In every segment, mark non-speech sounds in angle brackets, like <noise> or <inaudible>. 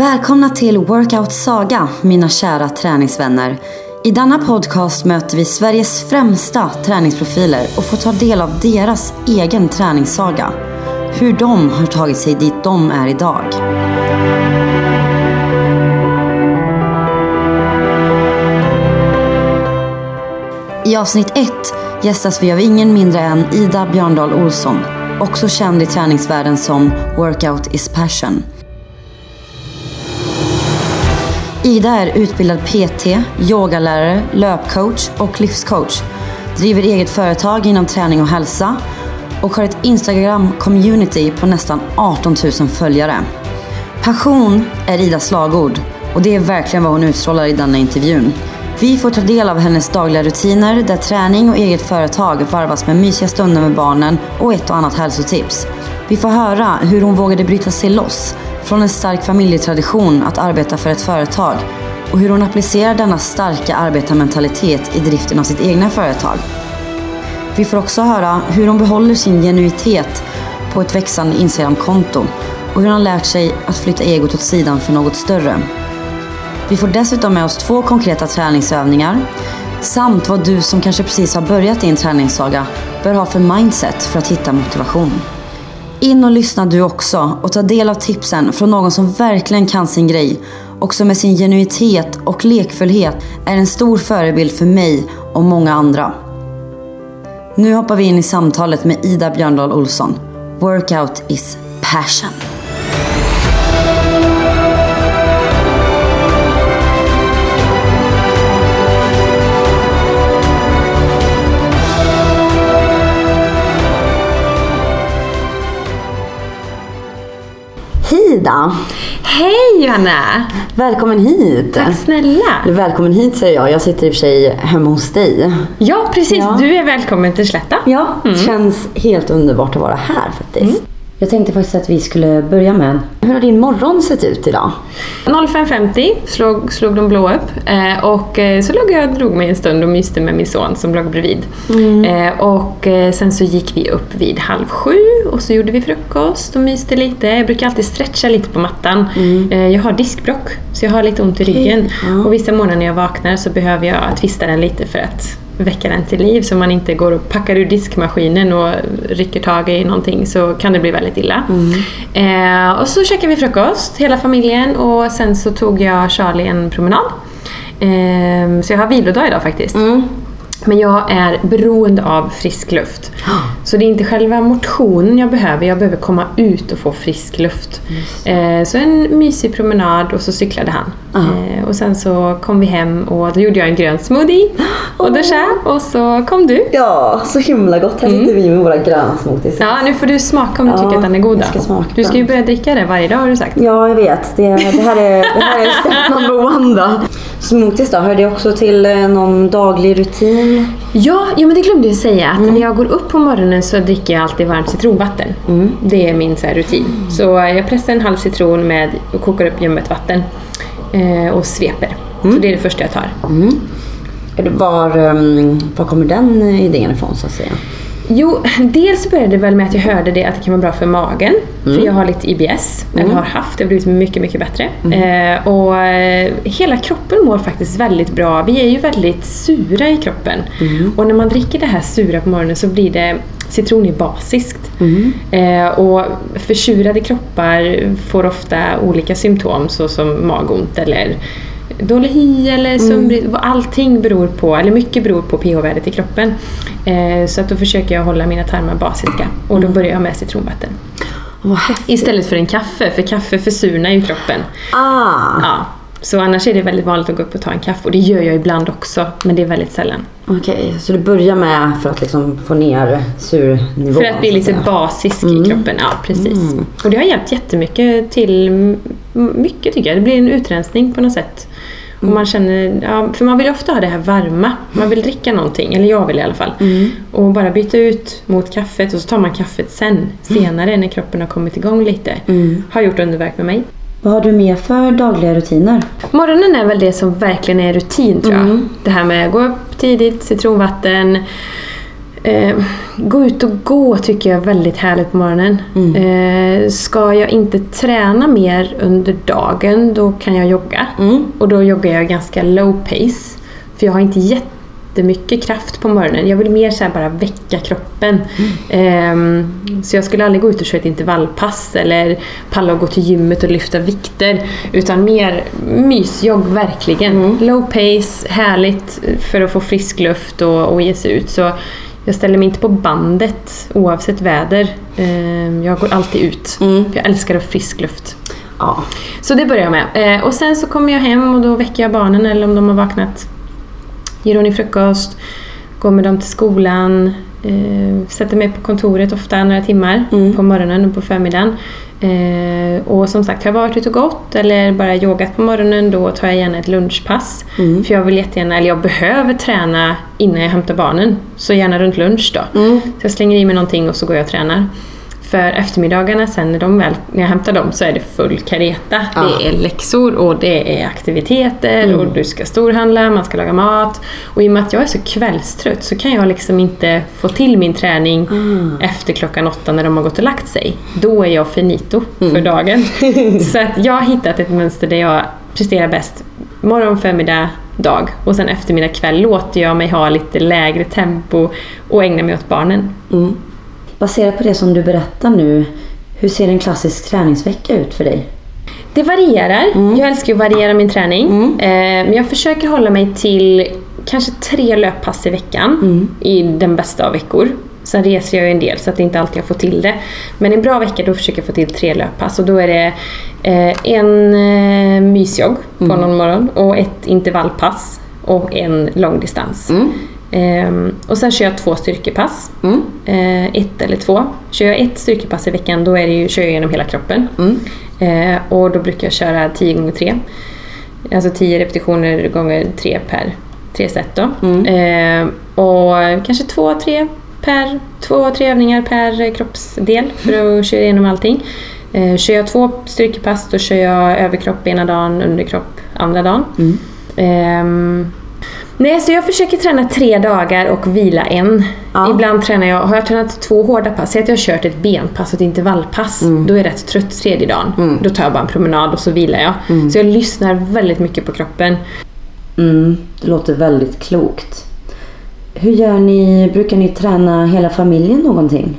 Välkomna till Workout Saga, mina kära träningsvänner. I denna podcast möter vi Sveriges främsta träningsprofiler och får ta del av deras egen träningssaga. Hur de har tagit sig dit de är idag. I avsnitt 1 gästas vi av ingen mindre än Ida Björndal Olsson, också känd i träningsvärlden som Workout is passion. Ida är utbildad PT, yogalärare, löpcoach och livscoach. Driver eget företag inom träning och hälsa och har ett Instagram-community på nästan 18 000 följare. Passion är Idas slagord och det är verkligen vad hon utstrålar i denna intervjun. Vi får ta del av hennes dagliga rutiner där träning och eget företag varvas med mysiga stunder med barnen och ett och annat hälsotips. Vi får höra hur hon vågade bryta sig loss från en stark familjetradition att arbeta för ett företag och hur hon applicerar denna starka arbetarmentalitet i driften av sitt egna företag. Vi får också höra hur hon behåller sin genuitet på ett växande Instagramkonto och hur hon lärt sig att flytta egot åt sidan för något större. Vi får dessutom med oss två konkreta träningsövningar samt vad du som kanske precis har börjat din träningssaga bör ha för mindset för att hitta motivation. In och lyssna du också och ta del av tipsen från någon som verkligen kan sin grej och som med sin genuitet och lekfullhet är en stor förebild för mig och många andra. Nu hoppar vi in i samtalet med Ida Björndal Olsson. Workout is passion. Hej Ida! Hej Johanna! Välkommen hit! Tack snälla! Eller välkommen hit säger jag. Jag sitter i och för sig hemma hos dig. Ja precis, Ja. du är välkommen till Slätta. Ja, det känns helt underbart att vara här faktiskt. Jag tänkte faktiskt att vi skulle börja med, hur har din morgon sett ut idag? 05.50 slog, slog de blå upp eh, och eh, så låg jag och drog mig en stund och myste med min son som låg bredvid. Eh, och sen så gick vi upp vid halv sju och så gjorde vi frukost och myste lite. Jag brukar alltid stretcha lite på mattan. Eh, jag har diskbrock så jag har lite ont i ryggen. ja. Och vissa morgnar när jag vaknar så behöver jag twista den lite för att väcka den till liv så man inte går och packar ur diskmaskinen och rycker tag i någonting så kan det bli väldigt illa. Eh, och så käkade vi frukost, hela familjen och sen så tog jag Charlie en promenad. Eh, så jag har vilodag idag faktiskt. Men jag är beroende av frisk luft. Så det är inte själva motionen jag behöver, jag behöver komma ut och få frisk luft. Eh, så en mysig promenad och så cyklade han. Eh, och sen så kom vi hem och då gjorde jag en grön smoothie och duschade och så kom du. Ja, så himla gott. Här sitter vi med våra gröna smoothies. Ja, nu får du smaka om du Ja, tycker att den är god. ska smaka Du ska ju börja dricka det varje dag har du sagt. Ja, jag vet. Det, det, här, är, det här är step number one då. Smoothies då, hör det också till eh, någon daglig rutin? Ja, ja men det glömde jag säga. Att när jag går upp på morgonen så dricker jag alltid varmt citronvatten. Det är min så här, rutin. Så jag pressar en halv citron med och kokar upp ljummet vatten. Eh, och sveper. Så det är det första jag tar. Det Var, um, var kommer den idén ifrån så att säga? Jo, dels började det väl med att jag hörde det att det kan vara bra för magen. För jag har lite IBS, eller har haft, det har blivit mycket, mycket bättre. Eh, och eh, hela kroppen mår faktiskt väldigt bra. Vi är ju väldigt sura i kroppen. Och när man dricker det här sura på morgonen så blir det Citron är basiskt. Eh, och försurade kroppar får ofta olika symptom såsom magont eller dålig hy eller sömnbrist. Allting beror på, eller mycket beror på pH-värdet i kroppen. Eh, så att då försöker jag hålla mina tarmar basiska och då börjar jag med citronvatten. Istället för en kaffe, för kaffe försurnar ju kroppen. Ah, Ja. Så annars är det väldigt vanligt att gå upp och ta en kaffe och det gör jag ibland också, men det är väldigt sällan. okej. Så du börjar med för att liksom få ner surnivån? För att bli lite basisk i kroppen, ja precis. Och det har hjälpt jättemycket till, mycket tycker jag. Det blir en utrensning på något sätt. Och man känner, ja, för man vill ofta ha det här varma. Man vill dricka någonting, eller jag vill i alla fall. Och bara byta ut mot kaffet och så tar man kaffet sen, senare när kroppen har kommit igång lite. Har gjort underverk med mig. Vad har du mer för dagliga rutiner? Morgonen är väl det som verkligen är rutin tror jag. Det här med att gå upp tidigt, citronvatten, Eh, gå ut och gå tycker jag är väldigt härligt på morgonen. Eh, ska jag inte träna mer under dagen då kan jag jogga. Och då joggar jag ganska low pace. För jag har inte jättemycket kraft på morgonen. Jag vill mer så bara väcka kroppen. Ehm, så jag skulle aldrig gå ut och köra ett intervallpass eller palla och gå till gymmet och lyfta vikter. Utan mer mysjogg verkligen. Low pace, härligt för att få frisk luft och, och ge sig ut. Så jag ställer mig inte på bandet oavsett väder. Ehm, jag går alltid ut. För jag älskar att frisk luft. Ja. Så det börjar jag med. Eh, och sen så kommer jag hem och då väcker jag barnen eller om de har vaknat. Ger ordning frukost, går med dem till skolan, eh, sätter mig på kontoret ofta några timmar på morgonen och på förmiddagen. Eh, och som sagt, har jag varit ute och gått eller bara yogat på morgonen då tar jag gärna ett lunchpass. För jag vill jättegärna, eller jag behöver träna innan jag hämtar barnen. Så gärna runt lunch då. Så jag slänger i mig någonting och så går jag och tränar. För eftermiddagarna sen när, de väl, när jag hämtar dem så är det full kareta. Ja. Det är läxor och det är aktiviteter och du ska storhandla, man ska laga mat. Och i och med att jag är så kvällstrött så kan jag liksom inte få till min träning efter klockan åtta när de har gått och lagt sig. Då är jag finito för dagen. <laughs> så att jag har hittat ett mönster där jag presterar bäst morgon, förmiddag, dag och sen eftermiddag, kväll låter jag mig ha lite lägre tempo och ägna mig åt barnen. Baserat på det som du berättar nu, hur ser en klassisk träningsvecka ut för dig? Det varierar. Jag älskar att variera min träning. Eh, men jag försöker hålla mig till kanske tre löppass i veckan i den bästa av veckor. Sen reser jag ju en del så att det inte alltid jag får till det. Men en bra vecka då försöker jag få till tre löppass och då är det eh, en eh, mysjogg på någon morgon och ett intervallpass och en långdistans. Ehm, och sen kör jag två styrkepass. Eh, ett eller två. Kör jag ett styrkepass i veckan då är det ju, kör jag genom hela kroppen. Eh, och då brukar jag köra 10 gånger 3 Alltså 10 repetitioner gånger 3 per tre set då. Eh, och kanske två, tre per, två, tre övningar per kroppsdel för att köra igenom allting. Eh, kör jag två styrkepass då kör jag överkropp ena dagen, underkropp andra dagen. Ehm, Nej, så jag försöker träna tre dagar och vila en. Ja. Ibland tränar jag, har jag tränat två hårda pass, säg att jag har kört ett benpass och ett intervallpass, då är jag rätt trött tredje dagen. Då tar jag bara en promenad och så vilar jag. Så jag lyssnar väldigt mycket på kroppen. Mm, det låter väldigt klokt. Hur gör ni? Brukar ni träna hela familjen någonting?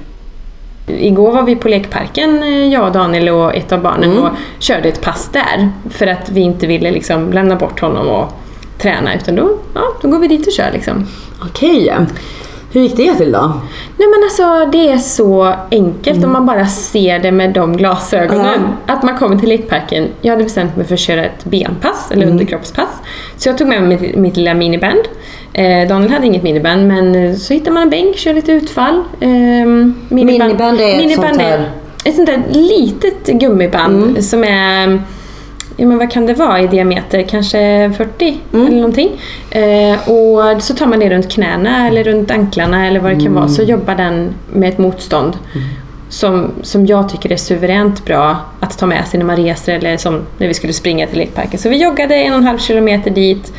Igår var vi på lekparken, eh, jag och Daniel och ett av barnen och körde ett pass där. För att vi inte ville liksom lämna bort honom och träna utan då, ja, då går vi dit och kör liksom. Okej. Hur gick det till då? Nej men alltså det är så enkelt om man bara ser det med de glasögonen. Att man kommer till lekparken. Jag hade bestämt mig för att köra ett benpass eller underkroppspass. Så jag tog med mig mitt, mitt lilla miniband. Eh, Daniel hade inget miniband men eh, så hittar man en bänk, kör lite utfall. Eh, Miniband är ett sånt här- ett sånt där litet gummiband som är Ja men vad kan det vara i diameter? Kanske 40 eller någonting. Eh, och så tar man det runt knäna eller runt anklarna eller vad det kan vara. Så jobbar den med ett motstånd. Som, som jag tycker är suveränt bra att ta med sig när man reser eller som när vi skulle springa till lekparken. Så vi joggade en och en halv kilometer dit.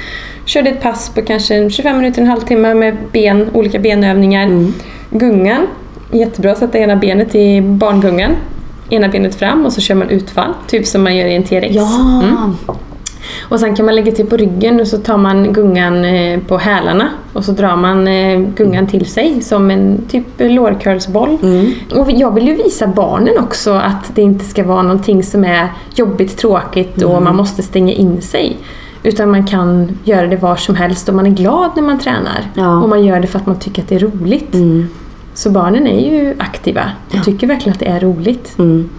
Körde ett pass på kanske 25 minuter, en halvtimme med ben, olika benövningar. Gungan, jättebra att sätta ena benet i barngungan. Ena benet fram och så kör man utfall, typ som man gör i en T-rex. Ja! Mm. Och sen kan man lägga till på ryggen och så tar man gungan eh, på hälarna och så drar man eh, gungan till sig som en typ lårcurlsboll. Och jag vill ju visa barnen också att det inte ska vara någonting som är jobbigt, tråkigt och man måste stänga in sig. Utan man kan göra det var som helst och man är glad när man tränar. Ja. Och man gör det för att man tycker att det är roligt. Så barnen är ju aktiva och tycker verkligen att det är roligt. Mm.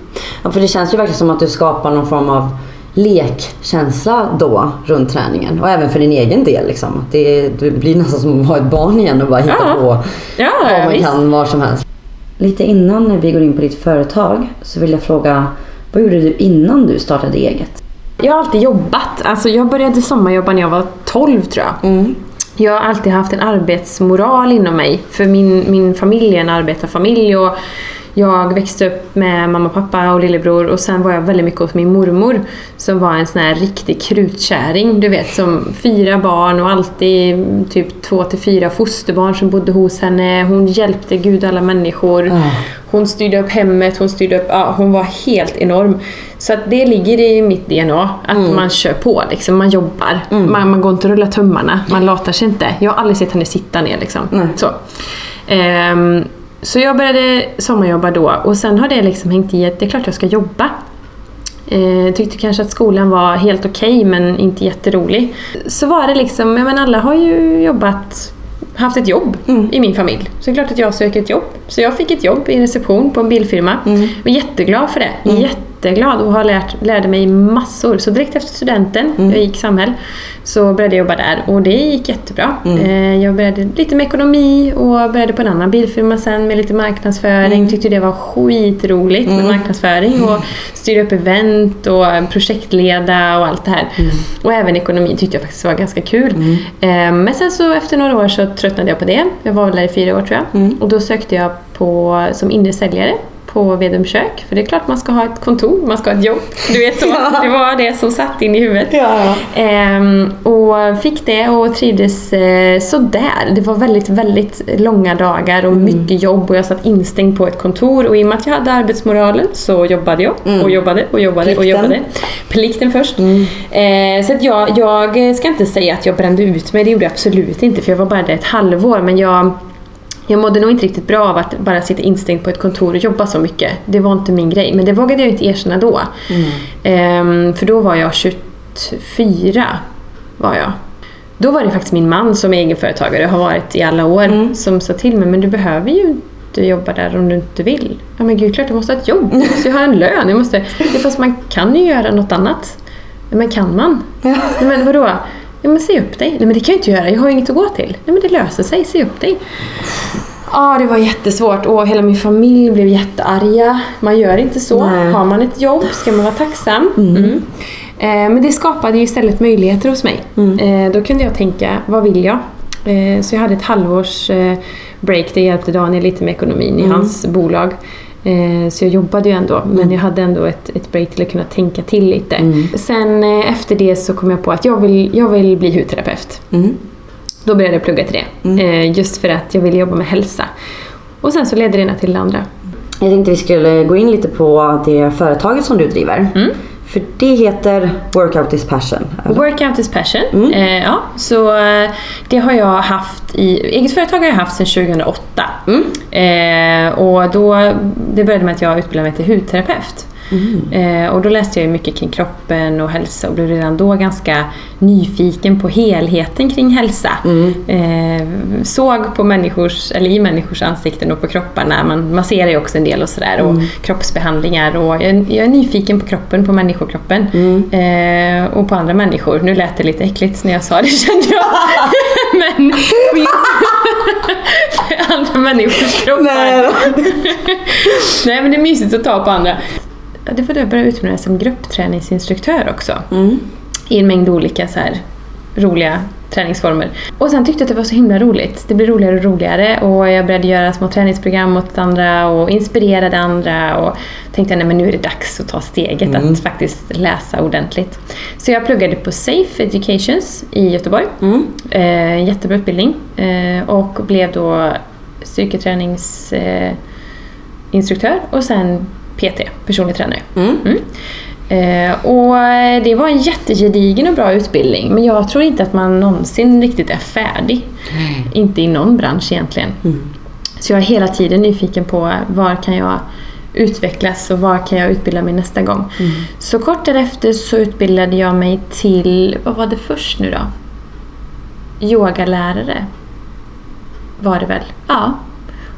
Ja, för det känns ju verkligen som att du skapar någon form av lekkänsla då runt träningen. Och även för din egen del. Liksom. Det, det blir nästan som att vara ett barn igen och bara hitta Ja. på Ja, vad man visst. kan var som helst. Lite innan vi går in på ditt företag så vill jag fråga vad gjorde du innan du startade eget? Jag har alltid jobbat. Alltså jag började sommarjobba när jag var 12 tror jag. Jag har alltid haft en arbetsmoral inom mig. För min, min familj är en arbetarfamilj och jag växte upp med mamma, pappa och lillebror och sen var jag väldigt mycket hos min mormor som var en sån här riktig krutkärring. Du vet, som fyra barn och alltid typ två till fyra fosterbarn som bodde hos henne. Hon hjälpte gud alla människor. Hon styrde upp hemmet, hon styrde upp... Ja, hon var helt enorm. Så det ligger i mitt DNA, att Mm. man kör på. Liksom, man jobbar. Man, man går inte och rullar tummarna. Man latar sig inte. Jag har aldrig sett henne sitta ner. Liksom. Så. Ehm, så jag började sommarjobba då och sen har det liksom hängt i att det är klart jag ska jobba. Eh, tyckte kanske att skolan var helt okej men inte jätterolig. Så var det liksom, jag menar alla har ju jobbat, haft ett jobb i min familj. Så det är klart att jag söker ett jobb. Så jag fick ett jobb i reception på en bilfirma. Var jätteglad för det. Jätteglad och har lärt, lärde mig massor. Så direkt efter studenten, jag gick samhäll, så började jag jobba där och det gick jättebra. Eh, jag började lite med ekonomi och började på en annan bilfirma sen med lite marknadsföring. Tyckte det var skitroligt med marknadsföring och styra upp event och projektleda och allt det här. Och även ekonomi tyckte jag faktiskt var ganska kul. Eh, men sen så efter några år så tröttnade jag på det. Jag var väl där i fyra år tror jag. Och då sökte jag på, som inre säljare på Vedum kök. För det är klart man ska ha ett kontor, man ska ha ett jobb. Du vet så. <laughs> Det var det som satt in i huvudet. Ja. Ehm, och fick det och trivdes eh, sådär. Det var väldigt, väldigt långa dagar och mycket jobb och jag satt instängd på ett kontor och i och med att jag hade arbetsmoralen så jobbade jag och jobbade och jobbade och Plikten. jobbade. Plikten först. Eh, så att jag, jag ska inte säga att jag brände ut mig, det gjorde jag absolut inte för jag var bara där ett halvår men jag jag mådde nog inte riktigt bra av att bara sitta instängd på ett kontor och jobba så mycket. Det var inte min grej. Men det vågade jag inte erkänna då. Ehm, för då var jag 24. Var jag. Då var det faktiskt min man som är egenföretagare och har varit i alla år som sa till mig men du behöver ju inte jobba där om du inte vill. Ja men gud, klart jag måste ha ett jobb. Jag måste ju ha en lön. Jag måste... Fast man kan ju göra något annat. Men kan man? Ja, men vadå? Ja, men säg upp dig. Nej men det kan jag inte göra, jag har inget att gå till. Nej men det löser sig, säg upp dig. Ja, det var jättesvårt och hela min familj blev jättearga. Man gör inte så. Nej. Har man ett jobb ska man vara tacksam. Mm. Eh, men det skapade ju istället möjligheter hos mig. Eh, då kunde jag tänka, vad vill jag? Eh, så jag hade ett halvårs eh, break, det hjälpte Daniel lite med ekonomin i hans bolag. Eh, Så jag jobbade ju ändå, men jag hade ändå ett, ett break till att kunna tänka till lite. Sen eh, efter det så kom jag på att jag vill, jag vill bli hudterapeut. Mm. Då började jag plugga till det. Eh, Just för att jag ville jobba med hälsa. Och sen så ledde det ena till det andra. Jag tänkte vi skulle gå in lite på det företaget som du driver. För det heter Workout is passion. eller? Workout is passion. Eh, ja, så eh, det har jag haft i... Eget företag har jag haft sedan 2008. Eh, och då, det började med att jag utbildade mig till hudterapeut. Eh, och då läste jag mycket kring kroppen och hälsa och blev redan då ganska nyfiken på helheten kring hälsa. Eh, såg på människors, eller i människors ansikten och på kropparna, man masserar ju också en del och sådär och kroppsbehandlingar och jag, är- jag är nyfiken på kroppen, på människokroppen eh, och på andra människor. Nu lät det lite äckligt när jag sa det <laughs> kände jag. <laughs> Men min, <laughs> andra människors kroppar. Nej Nej men det är mysigt att ta på andra. Det var då jag började utbilda som gruppträningsinstruktör också. I en mängd olika så här, roliga träningsformer. Och sen tyckte jag att det var så himla roligt. Det blev roligare och roligare och jag började göra små träningsprogram åt andra och inspirerade andra och tänkte men nu är det dags att ta steget att faktiskt läsa ordentligt. Så jag pluggade på Safe Educations i Göteborg. Eh, jättebra utbildning eh, och blev då styrketräningsinstruktör eh, och sen PT, personlig tränare. Mm. Eh, och det var en jättegedigen och bra utbildning men jag tror inte att man någonsin riktigt är färdig. Inte i någon bransch egentligen. Så jag är hela tiden nyfiken på var kan jag utvecklas och var kan jag utbilda mig nästa gång. Så kort därefter så utbildade jag mig till, vad var det först nu då? Yogalärare var det väl? Ja.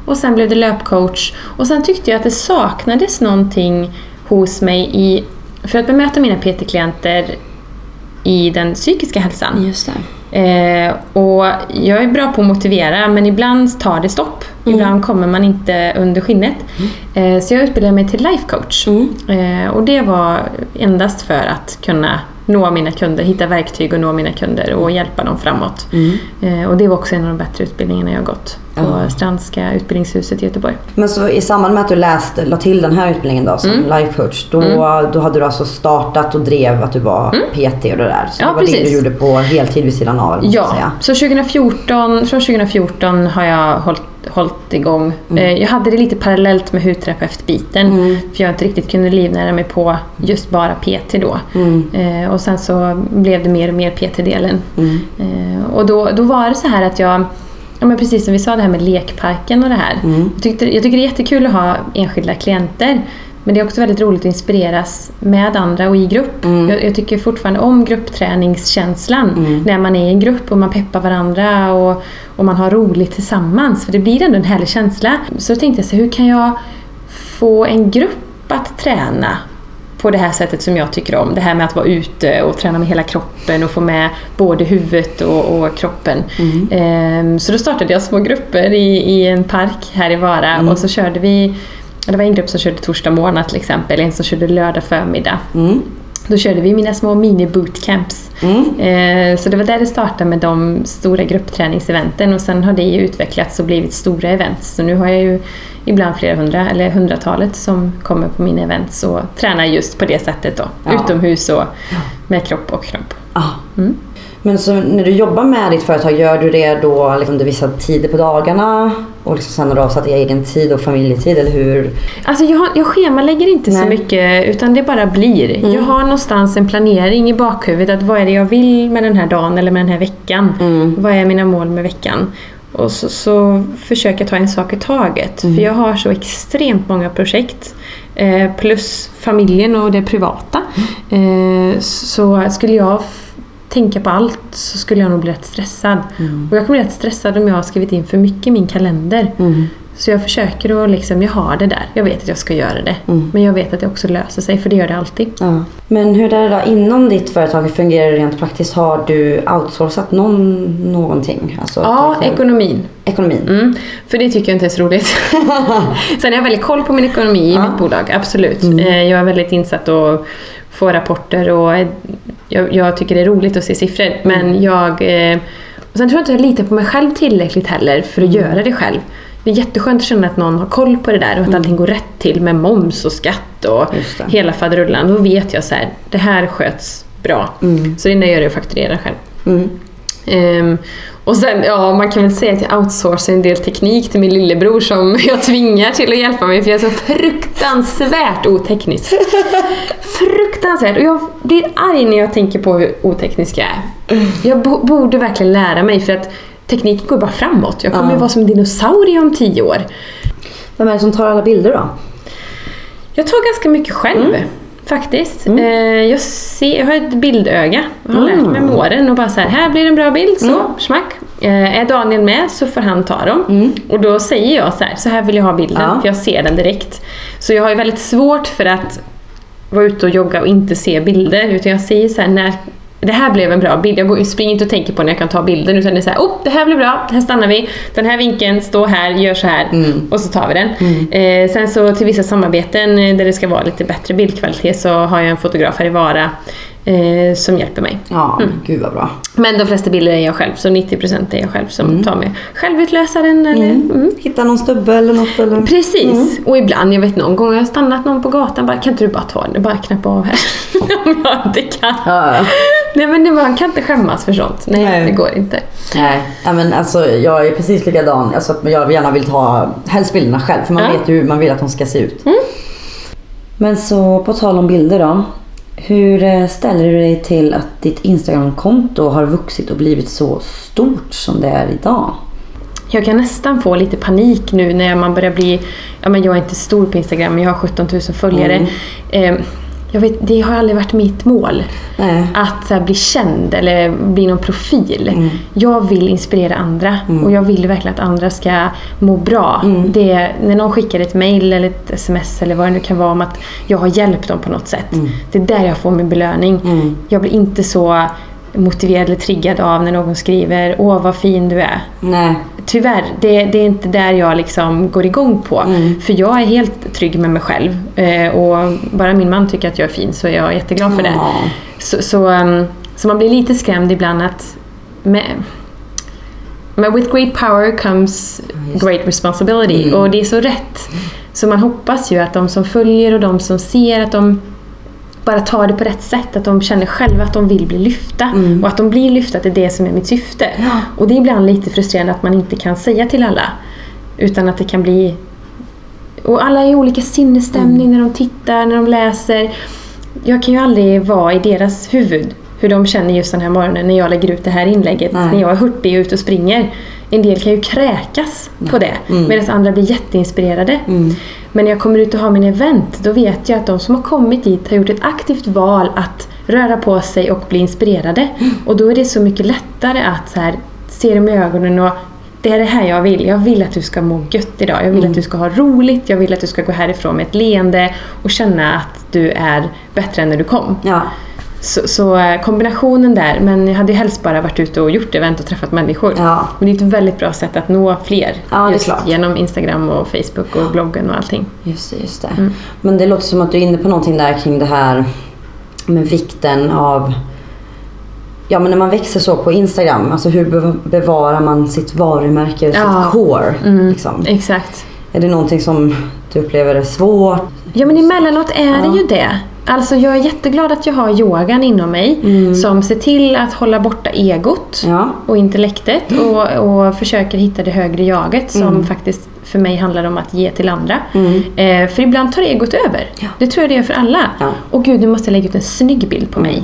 Och sen blev det löpcoach. Och sen tyckte jag att det saknades någonting hos mig i, för att bemöta mina PT-klienter i den psykiska hälsan. Just. Eh, och jag är bra på att motivera men ibland tar det stopp. Ibland kommer man inte under skinnet. Eh, så jag utbildade mig till life coach. Eh, och det var endast för att kunna nå mina kunder, hitta verktyg och nå mina kunder och hjälpa dem framåt. Mm. Eh, och det var också en av de bättre utbildningarna jag gått på Ja. Strandska utbildningshuset i Göteborg. Men så i samband med att du läste, la till den här utbildningen då som Mm. life coach. Då, då hade du alltså startat och drev att du var PT och det där. Så Mm. Ja, det var det precis. du gjorde på heltid vid sidan av. Ja, så 2014, från 2014 har jag hållit, hållit igång. Mm. Eh, Jag hade det lite parallellt med hudterapeutbiten. För jag inte riktigt kunde livnära mig på just bara PT då. Mm. Eh, och sen så blev det mer och mer PT-delen. Mm. Eh, och då, då var det så här att jag Ja, men precis som vi sa det här med lekparken och det här. Mm. Jag, tyckte, jag tycker det är jättekul att ha enskilda klienter. Men det är också väldigt roligt att inspireras med andra och i grupp. Mm. Jag, jag tycker fortfarande om gruppträningskänslan. Mm. När man är i en grupp och man peppar varandra och, och man har roligt tillsammans. För det blir ändå en härlig känsla. Så då tänkte jag så hur kan jag få en grupp att träna på det här sättet som jag tycker om. Det här med att vara ute och träna med hela kroppen och få med både huvudet och, och kroppen. Ehm, så då startade jag små grupper i, i en park här i Vara och så körde vi det var en grupp som körde torsdag morgon till exempel, en som körde lördag förmiddag. Mm. Då körde vi mina små mini-bootcamps. Mm. Eh, så det var där det startade med de stora gruppträningseventen och sen har det ju utvecklats och blivit stora events. Så nu har jag ju ibland flera hundra, eller hundratalet som kommer på mina events och tränar just på det sättet då. Ja. Utomhus och med kropp och knopp. Ah. Mm. Men så när du jobbar med ditt företag, gör du det då liksom vissa tider på dagarna? Och liksom sen har du avsatt egen tid och familjetid, eller hur? Alltså jag, jag schemalägger inte så Nej. mycket utan det bara blir. Jag har någonstans en planering i bakhuvudet att vad är det jag vill med den här dagen eller med den här veckan. Mm. Vad är mina mål med veckan? Och så, så försöker jag ta en sak i taget. För jag har så extremt många projekt. Eh, plus familjen och det privata. Eh, så skulle jag tänka på allt så skulle jag nog bli rätt stressad. Och jag kommer bli rätt stressad om jag har skrivit in för mycket i min kalender. Mm. Så jag försöker att liksom, jag har det där. Jag vet att jag ska göra det. Men jag vet att det också löser sig, för det gör det alltid. Ja. Men hur är det då inom ditt företag? Hur fungerar det rent praktiskt? Har du outsourcat någon, någonting? Alltså, Ja, ekonomin. ekonomin. Mm, för det tycker jag inte är så roligt. <laughs> Sen har jag väldigt koll på min ekonomi i mitt bolag, absolut. Eh, Jag är väldigt insatt och får rapporter och eh, jag, jag tycker det är roligt att se siffror. Men jag... eh, Och sen tror jag inte jag litar på mig själv tillräckligt heller för att göra det själv. Det är jätteskönt att känna att någon har koll på det där och att allting går rätt till med moms och skatt och det. hela faderullan. Då vet jag så här, det här sköts bra. Så det enda jag gör är att fakturera själv. Mm. Ehm, och sen, ja, man kan väl säga att jag outsourcar en del teknik till min lillebror som <laughs> jag tvingar till att hjälpa mig för jag är så fruktansvärt oteknisk. fruktansvärt! Och jag blir arg när jag tänker på hur oteknisk jag är. Jag bo- borde verkligen lära mig för att tekniken går bara framåt. Jag kommer Ja. ju vara som en dinosaurie om tio år. Vem är det som tar alla bilder då? Jag tar ganska mycket själv. Mm. Faktiskt. Eh, jag, ser, jag har ett bildöga. Jag har lärt mig med Mm. åren och bara så här, här blir en bra bild, så, smack. Eh, är Daniel med så får han ta dem. Och då säger jag så här, så här vill jag ha bilden, Mm. Ja. för jag ser den direkt. Så jag har ju väldigt svårt för att vara ute och jogga och inte se bilder, utan jag säger så här, när det här blev en bra bild. Jag går, springer inte och tänker på när jag kan ta bilden utan det är så här, oh, det här blir bra, här stannar vi. Den här vinkeln, stå här, gör så här och så tar vi den. Eh, sen så till vissa samarbeten eh, där det ska vara lite bättre bildkvalitet så har jag en fotograf här i Vara eh, som hjälper mig. Ja, gud vad bra. Men de flesta bilder är jag själv, så 90% är jag själv som tar med självutlösaren eller mm. Hitta någon stubbe eller något eller? Precis, och ibland, jag vet någon gång har jag stannat någon på gatan bara kan inte du bara ta den, bara knappa av här. <laughs> Om jag inte kan. Ja. Nej men det, kan inte skämmas för sånt. Nej, Nej. det går inte. Nej, ja, men alltså, jag är precis likadan. Alltså, att jag gärna vill ta helst bilderna själv för man Ja. vet ju hur man vill att de ska se ut. Mm. Men så på tal om bilder då. Hur eh, ställer du dig till att ditt Instagramkonto har vuxit och blivit så stort som det är idag? Jag kan nästan få lite panik nu när man börjar bli... Ja, men jag är inte stor på Instagram, men jag har 17 000 följare. Eh, jag vet, det har aldrig varit mitt mål. Nej. Att här, bli känd eller bli någon profil. Mm. Jag vill inspirera andra och jag vill verkligen att andra ska må bra. Mm. Det, när någon skickar ett mail eller ett sms eller vad det nu kan vara om att jag har hjälpt dem på något sätt. Mm. Det är där jag får min belöning. Jag blir inte så motiverad eller triggad av när någon skriver Åh vad fin du är. Nej. Tyvärr, det, det är inte där jag liksom går igång på. Mm. För jag är helt trygg med mig själv. Eh, och bara min man tycker att jag är fin så är jag jätteglad för det. Så, så, um, så man blir lite skrämd ibland att med, men with great power comes great responsibility. Mm. Och det är så rätt. Så man hoppas ju att de som följer och de som ser att de bara tar det på rätt sätt. Att de känner själva att de vill bli lyfta. Mm. Och att de blir lyfta, det är det som är mitt syfte. Ja. Och det är ibland lite frustrerande att man inte kan säga till alla. Utan att det kan bli... Och alla är i olika sinnesstämning Mm. när de tittar, när de läser. Jag kan ju aldrig vara i deras huvud. Hur de känner just den här morgonen när jag lägger ut det här inlägget. Nej. När jag är hurtig och ute och springer. En del kan ju kräkas på det. Mm. Medan andra blir jätteinspirerade. Mm. Men när jag kommer ut och har min event, då vet jag att de som har kommit dit har gjort ett aktivt val att röra på sig och bli inspirerade. Och då är det så mycket lättare att så här, se dem i ögonen och det är det här jag vill. Jag vill att du ska må gött idag. Jag vill att du ska ha roligt. Jag vill att du ska gå härifrån med ett leende och känna att du är bättre än när du kom. Ja. Så, så eh, kombinationen där, men jag hade ju helst bara varit ute och gjort event och träffat människor. Ja. Men det är ett väldigt bra sätt att nå fler. Ja, just genom Instagram och Facebook och bloggen och allting. Just det, just det. Mm. Men det låter som att du är inne på någonting där kring det här med vikten av Ja men när man växer så på Instagram, alltså hur be- bevarar man sitt varumärke, Ja. sitt core? Mm. Liksom? Exakt. Är det någonting som du upplever är svårt? Ja men emellanåt är Ja. det ju det. Alltså jag är jätteglad att jag har yogan inom mig som ser till att hålla borta egot Mm. Ja. och intellektet och, och försöker hitta det högre jaget som faktiskt för mig handlar om att ge till andra. Mm. Eh, för ibland tar egot över. Ja. Det tror jag det gör för alla. Ja. Och gud, nu måste jag lägga ut en snygg bild på mig.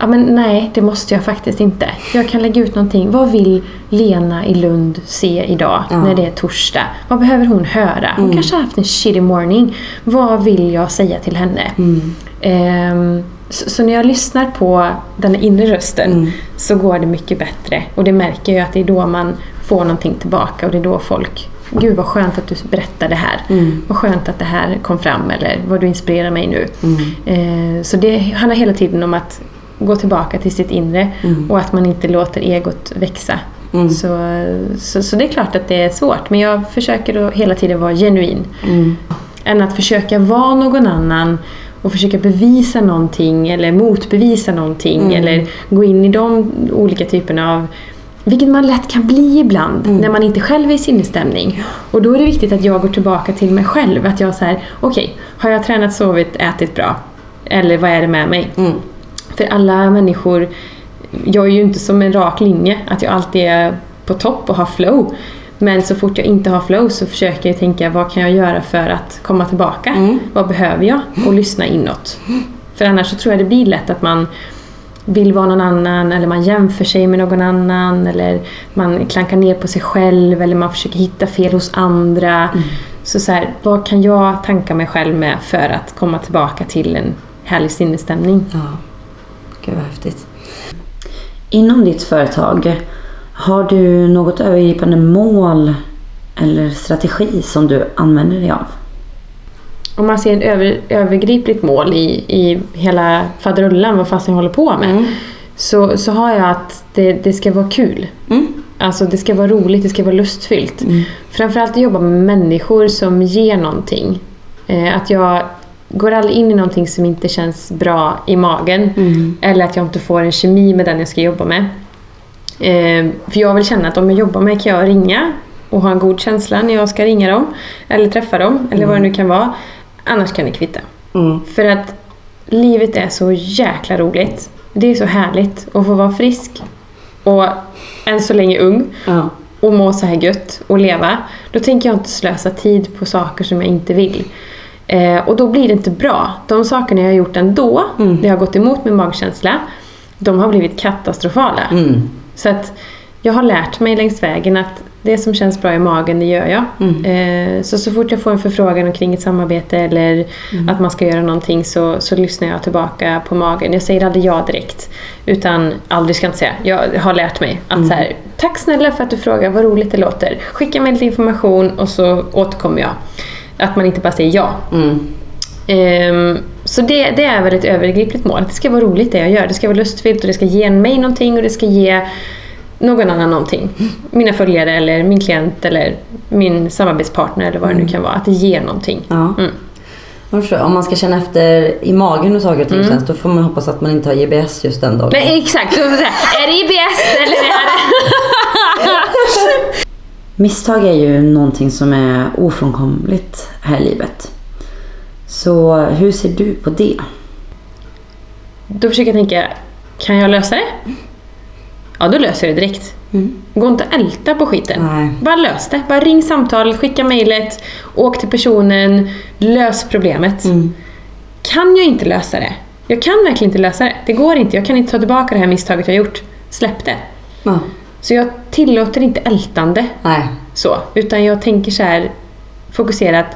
Ja, men nej, det måste jag faktiskt inte. Jag kan lägga ut någonting. Vad vill Lena i Lund se idag Ja. när det är torsdag? Vad behöver hon höra? Hon kanske har haft en shitty morning. Vad vill jag säga till henne? Ehm, så, så när jag lyssnar på den inre rösten så går det mycket bättre. Och det märker jag att det är då man får någonting tillbaka och det är då folk Gud vad skönt att du berättar det här. Vad skönt att det här kom fram eller vad du inspirerar mig nu. Eh, så det handlar hela tiden om att gå tillbaka till sitt inre och att man inte låter egot växa. Så, så, så det är klart att det är svårt men jag försöker att hela tiden vara genuin. Än att försöka vara någon annan och försöka bevisa någonting eller motbevisa någonting eller gå in i de olika typerna av vilket man lätt kan bli ibland när man inte själv är i sinnesstämning. Och då är det viktigt att jag går tillbaka till mig själv. Att jag säger, okej, har jag tränat, sovit, ätit bra? Eller vad är det med mig? För alla människor, jag är ju inte som en rak linje, att jag alltid är på topp och har flow. Men så fort jag inte har flow så försöker jag tänka, vad kan jag göra för att komma tillbaka? Vad behöver jag? Och lyssna inåt. För annars så tror jag det blir lätt att man vill vara någon annan eller man jämför sig med någon annan eller man klankar ner på sig själv eller man försöker hitta fel hos andra. Så, så här, vad kan jag tanka mig själv med för att komma tillbaka till en härlig sinnesstämning? Ja. Gud vad häftigt. Inom ditt företag, har du något övergripande mål eller strategi som du använder dig av? Om man ser ett över, övergripligt mål i, i hela faderullan, vad fasen jag håller på med, så, så har jag att det, det ska vara kul. Alltså det ska vara roligt, det ska vara lustfyllt. Framförallt att jobba med människor som ger någonting. Eh, att jag går aldrig in i någonting som inte känns bra i magen. Eller att jag inte får en kemi med den jag ska jobba med. Eh, för jag vill känna att om jag jobbar med kan jag ringa och ha en god känsla när jag ska ringa dem. Eller träffa dem, eller vad det nu kan vara. Annars kan det kvitta. Mm. För att livet är så jäkla roligt. Det är så härligt att få vara frisk och än så länge ung Ja. och må så här gött och leva. Då tänker jag inte slösa tid på saker som jag inte vill. Eh, och då blir det inte bra. De sakerna jag har gjort ändå, det har gått emot min magkänsla, de har blivit katastrofala. Mm. Så att jag har lärt mig längs vägen att det som känns bra i magen, det gör jag. Eh, så så fort jag får en förfrågan kring ett samarbete eller att man ska göra någonting så, så lyssnar jag tillbaka på magen. Jag säger aldrig ja direkt. Utan aldrig ska jag inte säga. Jag har lärt mig att så här, tack snälla för att du frågar, vad roligt det låter. Skicka mig lite information och så återkommer jag. Att man inte bara säger ja. Mm. Ehm, så det, det är väl ett övergripligt mål. Det ska vara roligt det jag gör. Det ska vara lustfyllt och det ska ge mig någonting och det ska ge någon annan någonting. Mina följare eller min klient eller min samarbetspartner eller vad det nu kan vara. Att det ger någonting. Ja. Mm. Om man ska känna efter i magen hur saker och ting känns då får man hoppas att man inte har IBS just den dagen. Nej exakt, är det IBS eller är det... <laughs> Misstag är ju någonting som är ofrånkomligt här i livet. Så hur ser du på det? Då försöker jag tänka, kan jag lösa det? Ja, då löser jag det direkt. Gå inte att älta på skiten. Nej. Bara lös det. Bara ring samtal, skicka mejlet, åk till personen, lös problemet. Kan jag inte lösa det? Jag kan verkligen inte lösa det. Det går inte. Jag kan inte ta tillbaka det här misstaget jag gjort. Släpp det. Ja. Så jag tillåter inte ältande. Nej. Så, utan jag tänker så här fokuserat.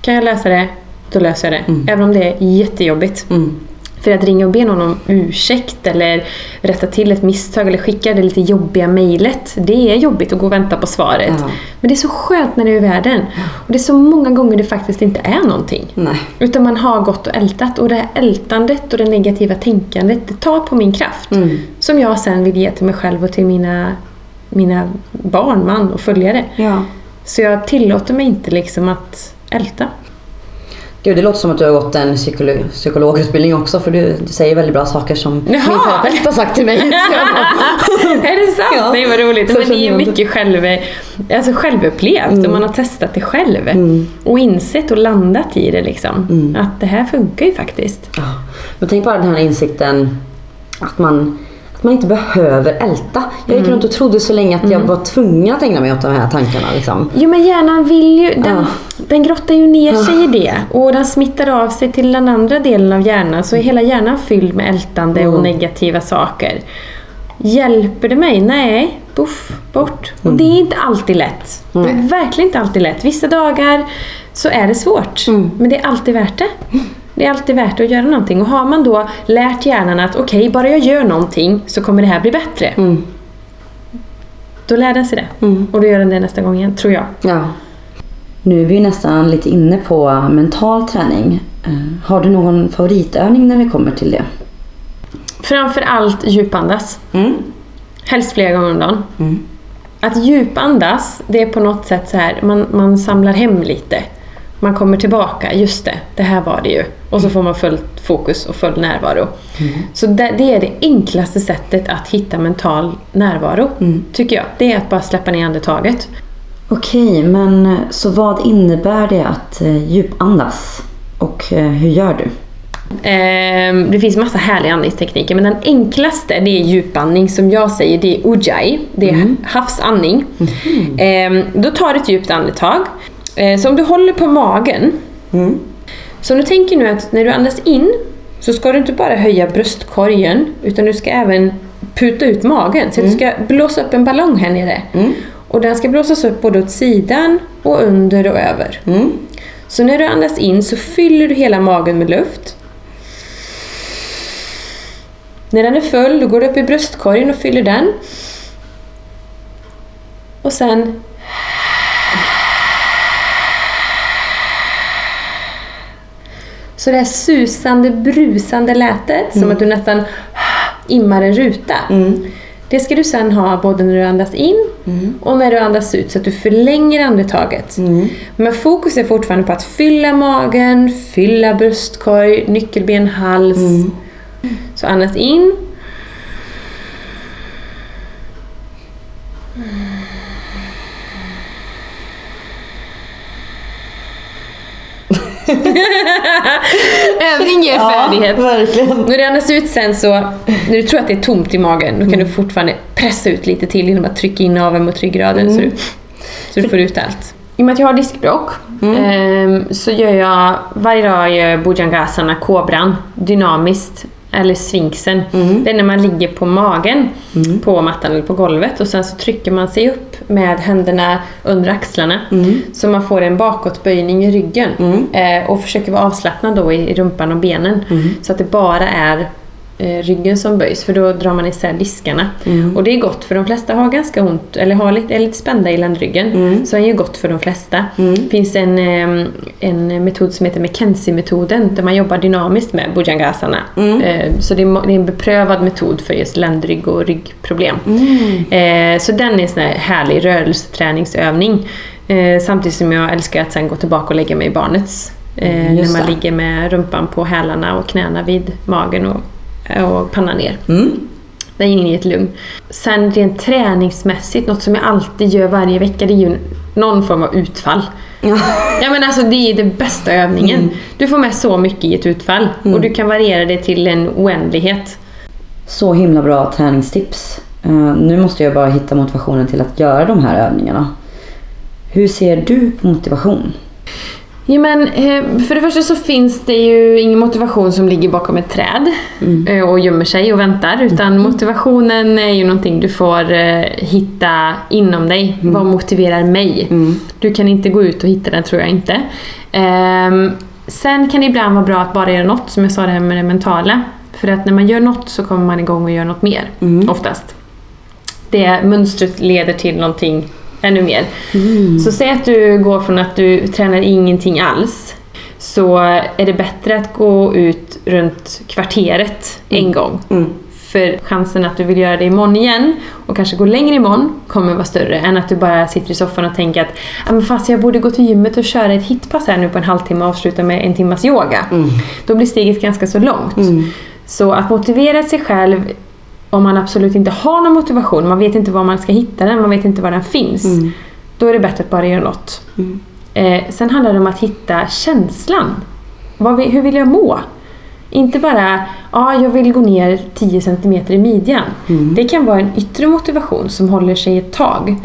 Kan jag lösa det, då löser jag det. Även om det är jättejobbigt. Mm. För att ringa och be någon om ursäkt eller rätta till ett misstag eller skicka det lite jobbiga mejlet. Det är jobbigt att gå och vänta på svaret. Ja. Men det är så skönt när det är ur världen. Och det är så många gånger det faktiskt inte är någonting. Nej. Utan man har gått och ältat och det här ältandet och det negativa tänkandet det tar på min kraft. Mm. Som jag sen vill ge till mig själv och till mina, mina barn, man och följare. Ja. Så jag tillåter mig inte liksom att älta. Gud, det låter som att du har gått en psykolo- psykologutbildning också för du, du säger väldigt bra saker som min Jaha. terapeut har sagt till mig. <laughs> Är det sant? Ja. Nej vad roligt. Så Men det är ju mycket själv, alltså självupplevt och man har testat det själv. Och insett och landat i det liksom. Att det här funkar ju faktiskt. Ja. Men tänk bara den här insikten att man, man inte behöver älta. Jag gick runt och trodde så länge att jag var tvungen att ägna mig åt de här tankarna. Liksom. Jo men hjärnan vill ju, den, Ja. den grottar ju ner sig i det och den smittar av sig till den andra delen av hjärnan så är hela hjärnan fylld med ältande och negativa saker. Hjälper det mig? Nej, buff, bort. Och det är inte alltid lätt. Det är verkligen inte alltid lätt. Vissa dagar så är det svårt, men det är alltid värt det. <laughs> Det är alltid värt att göra någonting och har man då lärt hjärnan att okej, bara jag gör någonting så kommer det här bli bättre. Då lär den sig det. Och då gör den det nästa gång igen, tror jag. Ja. Nu är vi ju nästan lite inne på mental träning. Eh, Har du någon favoritövning när vi kommer till det? Framför allt djupandas. Mm. Helst flera gånger om dagen. Att djupandas, det är på något sätt så här, man, man samlar hem lite. Man kommer tillbaka, just det, det här var det ju. Och så får man fullt fokus och full närvaro. Så det, det är det enklaste sättet att hitta mental närvaro, tycker jag. Det är att bara släppa ner andetaget. Okej, men eh, så vad innebär det att eh, djupandas? Och eh, hur gör du? Ehm, det finns massa härliga andningstekniker men den enklaste det är djupandning som jag säger, det är ujjayi. Det är havsandning. Ehm, då tar du ett djupt andetag. Eh, så om du håller på magen. Så om du tänker nu att när du andas in så ska du inte bara höja bröstkorgen utan du ska även puta ut magen. Så att du ska blåsa upp en ballong här nere. Och den ska blåsas upp både åt sidan och under och över. Så när du andas in så fyller du hela magen med luft. När den är full, då går du upp i bröstkorgen och fyller den. Och sen... Så det här susande, brusande lätet, som att du nästan immar en ruta. Det ska du sen ha både när du andas in och när du andas ut så att du förlänger andetaget. Men fokus är fortfarande på att fylla magen, fylla bröstkorg, nyckelben, hals. Så andas in. <laughs> Övning ger färdighet. verkligen. När du andas ut sen så, när du tror att det är tomt i magen, då kan du fortfarande pressa ut lite till genom att trycka in naveln mot ryggraden så, du, så du får ut allt. I och med att jag har diskbråck ehm, så gör jag varje dag gör jag Bhujangasana, kobran, dynamiskt eller sfinxen. Det är när man ligger på magen på mattan eller på golvet och sen så trycker man sig upp med händerna under axlarna. Så man får en bakåtböjning i ryggen. Eh, och försöker vara avslappnad då i, i rumpan och benen. Så att det bara är eh, ryggen som böjs för då drar man isär diskarna. Och det är gott för de flesta har ganska ont eller har lite, är lite spända i ländryggen. Så det är ju gott för de flesta. Det finns en, en metod som heter McKenzie-metoden där man jobbar dynamiskt med Bhujangasana. Eh, Så det är, det är en beprövad metod för just ländrygg och ryggproblem. Eh, Så den är en sån här härlig rörelseträningsövning. Eh, Samtidigt som jag älskar att sen gå tillbaka och lägga mig i barnets Eh, när man ligger med rumpan på hälarna och knäna vid magen och, och pannan ner. Mm. Det är inget lugn. Sen rent träningsmässigt, något som jag alltid gör varje vecka, det är ju någon form av utfall. Ja men alltså det är den bästa övningen. Mm. Du får med så mycket i ett utfall och du kan variera det till en oändlighet. Så himla bra träningstips. Eh, nu måste jag bara hitta motivationen till att göra de här övningarna. Hur ser du på motivation? Ja, men, eh, för det första så finns det ju ingen motivation som ligger bakom ett träd eh, och gömmer sig och väntar. Utan motivationen är ju någonting du får eh, hitta inom dig. Vad motiverar mig? Du kan inte gå ut och hitta den tror jag inte. Ehm, sen kan det ibland vara bra att bara göra något, som jag sa det här med det mentala. För att när man gör något så kommer man igång och gör något mer, oftast. Det mönstret leder till någonting ännu mer. Så säg att du går från att du tränar ingenting alls så är det bättre att gå ut runt kvarteret en gång. För chansen att du vill göra det imorgon igen och kanske gå längre imorgon kommer vara större än att du bara sitter i soffan och tänker att ah, men fast jag borde gå till gymmet och köra ett hitpass här nu på en halvtimme och avsluta med en timmas yoga. Då blir steget ganska så långt. Så att motivera sig själv om man absolut inte har någon motivation, man vet inte var man ska hitta den, man vet inte var den finns. Då är det bättre att bara göra något. Eh, sen handlar det om att hitta känslan. Vad hur vill jag må? Inte bara, ja jag vill gå ner 10 cm i midjan. Det kan vara en yttre motivation som håller sig ett tag.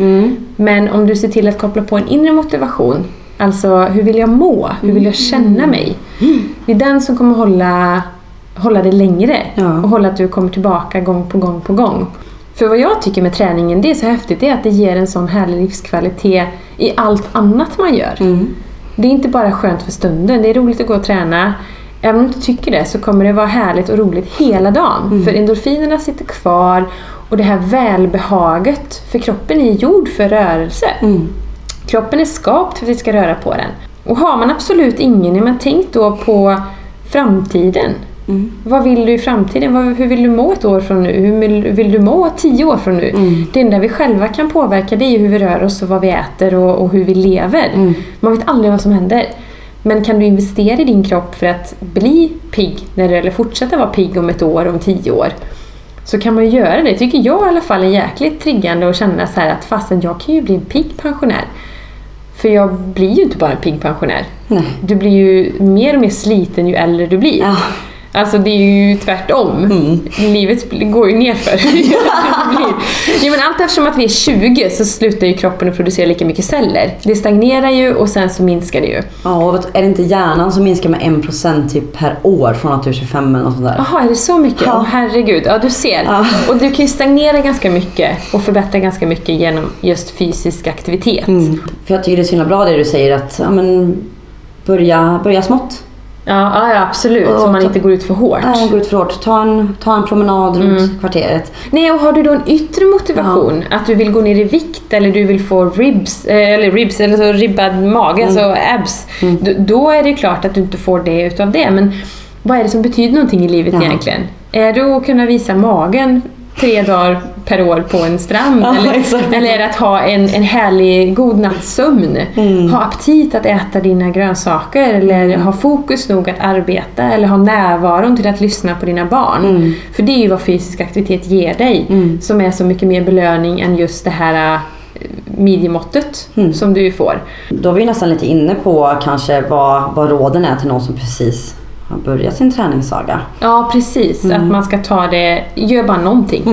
Men om du ser till att koppla på en inre motivation, alltså hur vill jag må? Hur vill jag känna mig? Det är den som kommer hålla, hålla det längre Ja. och hålla att du kommer tillbaka gång på gång på gång. För vad jag tycker med träningen, det är så häftigt, det är att det ger en sån härlig livskvalitet i allt annat man gör. Det är inte bara skönt för stunden, det är roligt att gå och träna. Även om du tycker det så kommer det vara härligt och roligt hela dagen. För endorfinerna sitter kvar och det här välbehaget, för kroppen är gjord för rörelse. Kroppen är skapt för att vi ska röra på den. Och har man absolut ingen, men tänk då på framtiden. Vad vill du i framtiden? Vad, hur vill du må ett år från nu? Hur vill, vill du må tio år från nu? Det enda vi själva kan påverka det är hur vi rör oss och vad vi äter och, och hur vi lever. Man vet aldrig vad som händer. Men kan du investera i din kropp för att bli pigg, när du, eller fortsätta vara pigg om ett år, om tio år, så kan man ju göra det. Tycker jag i alla fall är jäkligt triggande att känna så här att fastän jag kan ju bli en pigg pensionär. För jag blir ju inte bara en pigg pensionär. Nej. Du blir ju mer och mer sliten ju äldre du blir. Ja. Alltså det är ju tvärtom. Livet bli- går ju nerför. <laughs> ja, men allt eftersom att vi är 20 så slutar ju kroppen att producera lika mycket celler. Det stagnerar ju och sen så minskar det ju. Ja, och är det inte hjärnan som minskar med 1% typ per år från att du är 25 eller något sånt där? Jaha, är det så mycket? Ja. Åh herregud. Ja, du ser. Ja. Och du kan ju stagnera ganska mycket och förbättra ganska mycket genom just fysisk aktivitet. För jag tycker det är så himla bra det du säger att ja, men, börja, börja smått. Ja, ja, ja, absolut. Och Så man ta- inte går ut för hårt. Nej, gå ut för hårt. Ta en, ta en promenad runt kvarteret. Nej, och har du då en yttre motivation, att du vill gå ner i vikt eller du vill få ribs, eh, eller ribs, eller så ribbad mage, alltså abs. Då, då är det klart att du inte får det utav det. Men vad är det som betyder någonting i livet Ja. egentligen? Är det att kunna visa magen tre dagar per år på en strand? Ja, eller, eller att ha en, en härlig god natts sömn? Ha aptit att äta dina grönsaker eller ha fokus nog att arbeta eller ha närvaron till att lyssna på dina barn. För det är ju vad fysisk aktivitet ger dig som är så mycket mer belöning än just det här äh, midjemåttet som du får. Då är vi nästan lite inne på kanske vad, vad råden är till någon som precis har börjat sin träningssaga. Ja, precis. Att man ska ta det, gör bara någonting.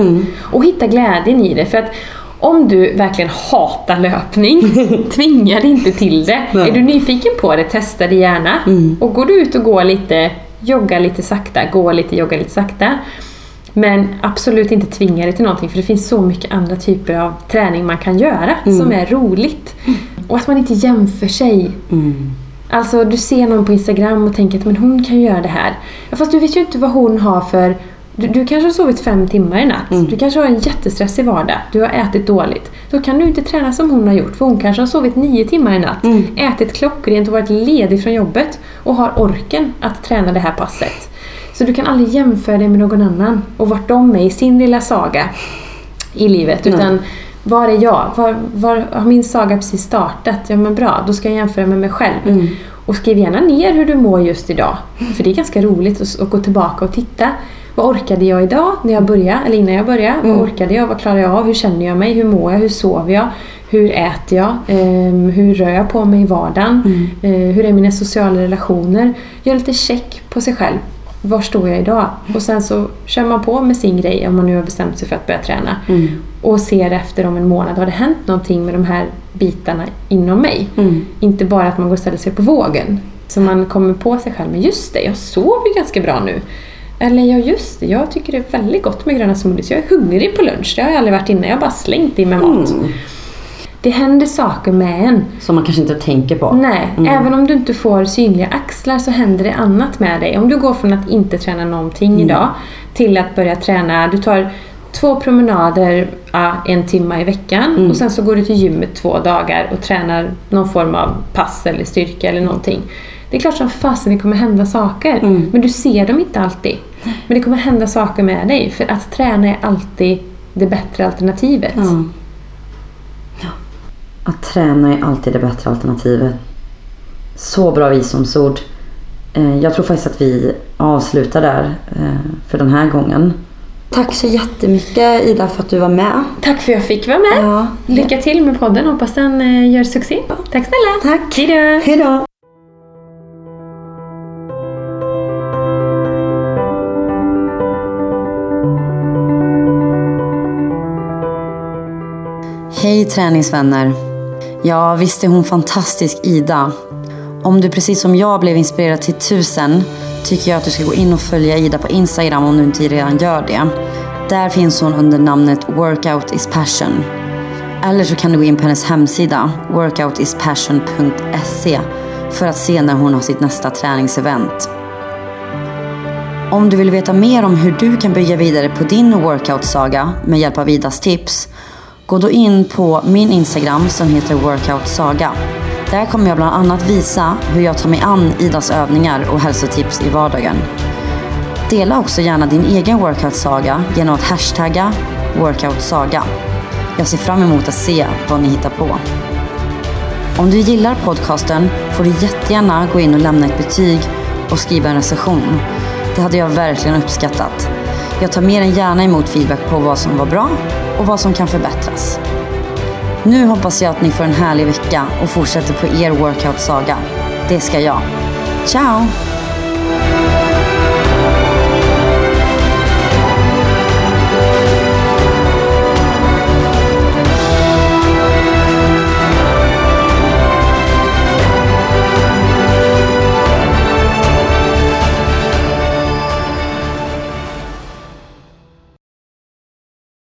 Och hitta glädjen i det. För att om du verkligen hatar löpning, <laughs> tvinga dig inte till det. Nej. Är du nyfiken på det, testa det gärna. Och går du ut och går lite, jogga lite sakta, gå lite, jogga lite sakta. Men absolut inte tvinga dig till någonting för det finns så mycket andra typer av träning man kan göra som är roligt. Och att man inte jämför sig. Alltså du ser någon på Instagram och tänker att men hon kan göra det här. Fast du vet ju inte vad hon har för... Du, du kanske har sovit fem timmar i natt. Du kanske har en jättestressig vardag. Du har ätit dåligt. Då kan du inte träna som hon har gjort för hon kanske har sovit nio timmar i natt. Ätit klockrent och varit ledig från jobbet. Och har orken att träna det här passet. Så du kan aldrig jämföra dig med någon annan och vart de är i sin lilla saga i livet. Utan var är jag? Var, var har min saga precis startat? Ja men bra, då ska jag jämföra med mig själv. Och skriv gärna ner hur du mår just idag. För det är ganska roligt att, att gå tillbaka och titta. Vad orkade jag idag när jag började? Eller innan jag började? Mm. Vad orkade jag? Vad klarade jag av? Hur känner jag mig? Hur mår jag? Hur sover jag? Hur äter jag? Ehm, hur rör jag på mig i vardagen? Mm. Eh, hur är mina sociala relationer? Gör lite check på sig själv. Var står jag idag? Och sen så kör man på med sin grej om man nu har bestämt sig för att börja träna. Mm. Och ser efter om en månad, har det hänt någonting med de här bitarna inom mig? Mm. Inte bara att man går och ställer sig på vågen. Så man kommer på sig själv, men just det, jag sover ganska bra nu. Eller ja, just det, jag tycker det är väldigt gott med gröna smoothies. Jag är hungrig på lunch, det har jag aldrig varit innan. Jag har bara slängt i mig mat. Mm. Det händer saker med en. Som man kanske inte tänker på. Nej, Mm. även om du inte får synliga axlar så händer det annat med dig. Om du går från att inte träna någonting Mm. idag till att börja träna. Du tar två promenader en timme i veckan Mm. och sen så går du till gymmet två dagar och tränar någon form av pass eller styrka eller någonting. Det är klart som fasen det kommer hända saker. Mm. Men du ser dem inte alltid. Men det kommer hända saker med dig. För att träna är alltid det bättre alternativet. Ja. Att träna är alltid det bättre alternativet. Så bra visdomsord. Eh, Jag tror faktiskt att vi avslutar där eh, för den här gången. Tack så jättemycket Ida för att du var med. Tack för att jag fick vara med. Ja. Lycka till med podden. Hoppas den eh, gör succé. Tack snälla. Tack. Hejdå. Hejdå! Hej träningsvänner! Ja, visst är hon fantastisk Ida. Om du precis som jag blev inspirerad till tusen tycker jag att du ska gå in och följa Ida på Instagram om du inte redan gör det. Där finns hon under namnet Workout is passion. Eller så kan du gå in på hennes hemsida, workoutispassion.se, för att se när hon har sitt nästa träningsevent. Om du vill veta mer om hur du kan bygga vidare på din workout-saga med hjälp av Idas tips, gå då in på min Instagram som heter workoutsaga. Där kommer jag bland annat visa hur jag tar mig an Idas övningar och hälsotips i vardagen. Dela också gärna din egen workout-saga genom att hashtagga workoutsaga. Jag ser fram emot att se vad ni hittar på. Om du gillar podcasten får du jättegärna gå in och lämna ett betyg och skriva en recension. Det hade jag verkligen uppskattat. Jag tar mer än gärna emot feedback på vad som var bra och vad som kan förbättras. Nu hoppas jag att ni får en härlig vecka och fortsätter på er workout-saga. Det ska jag. Ciao!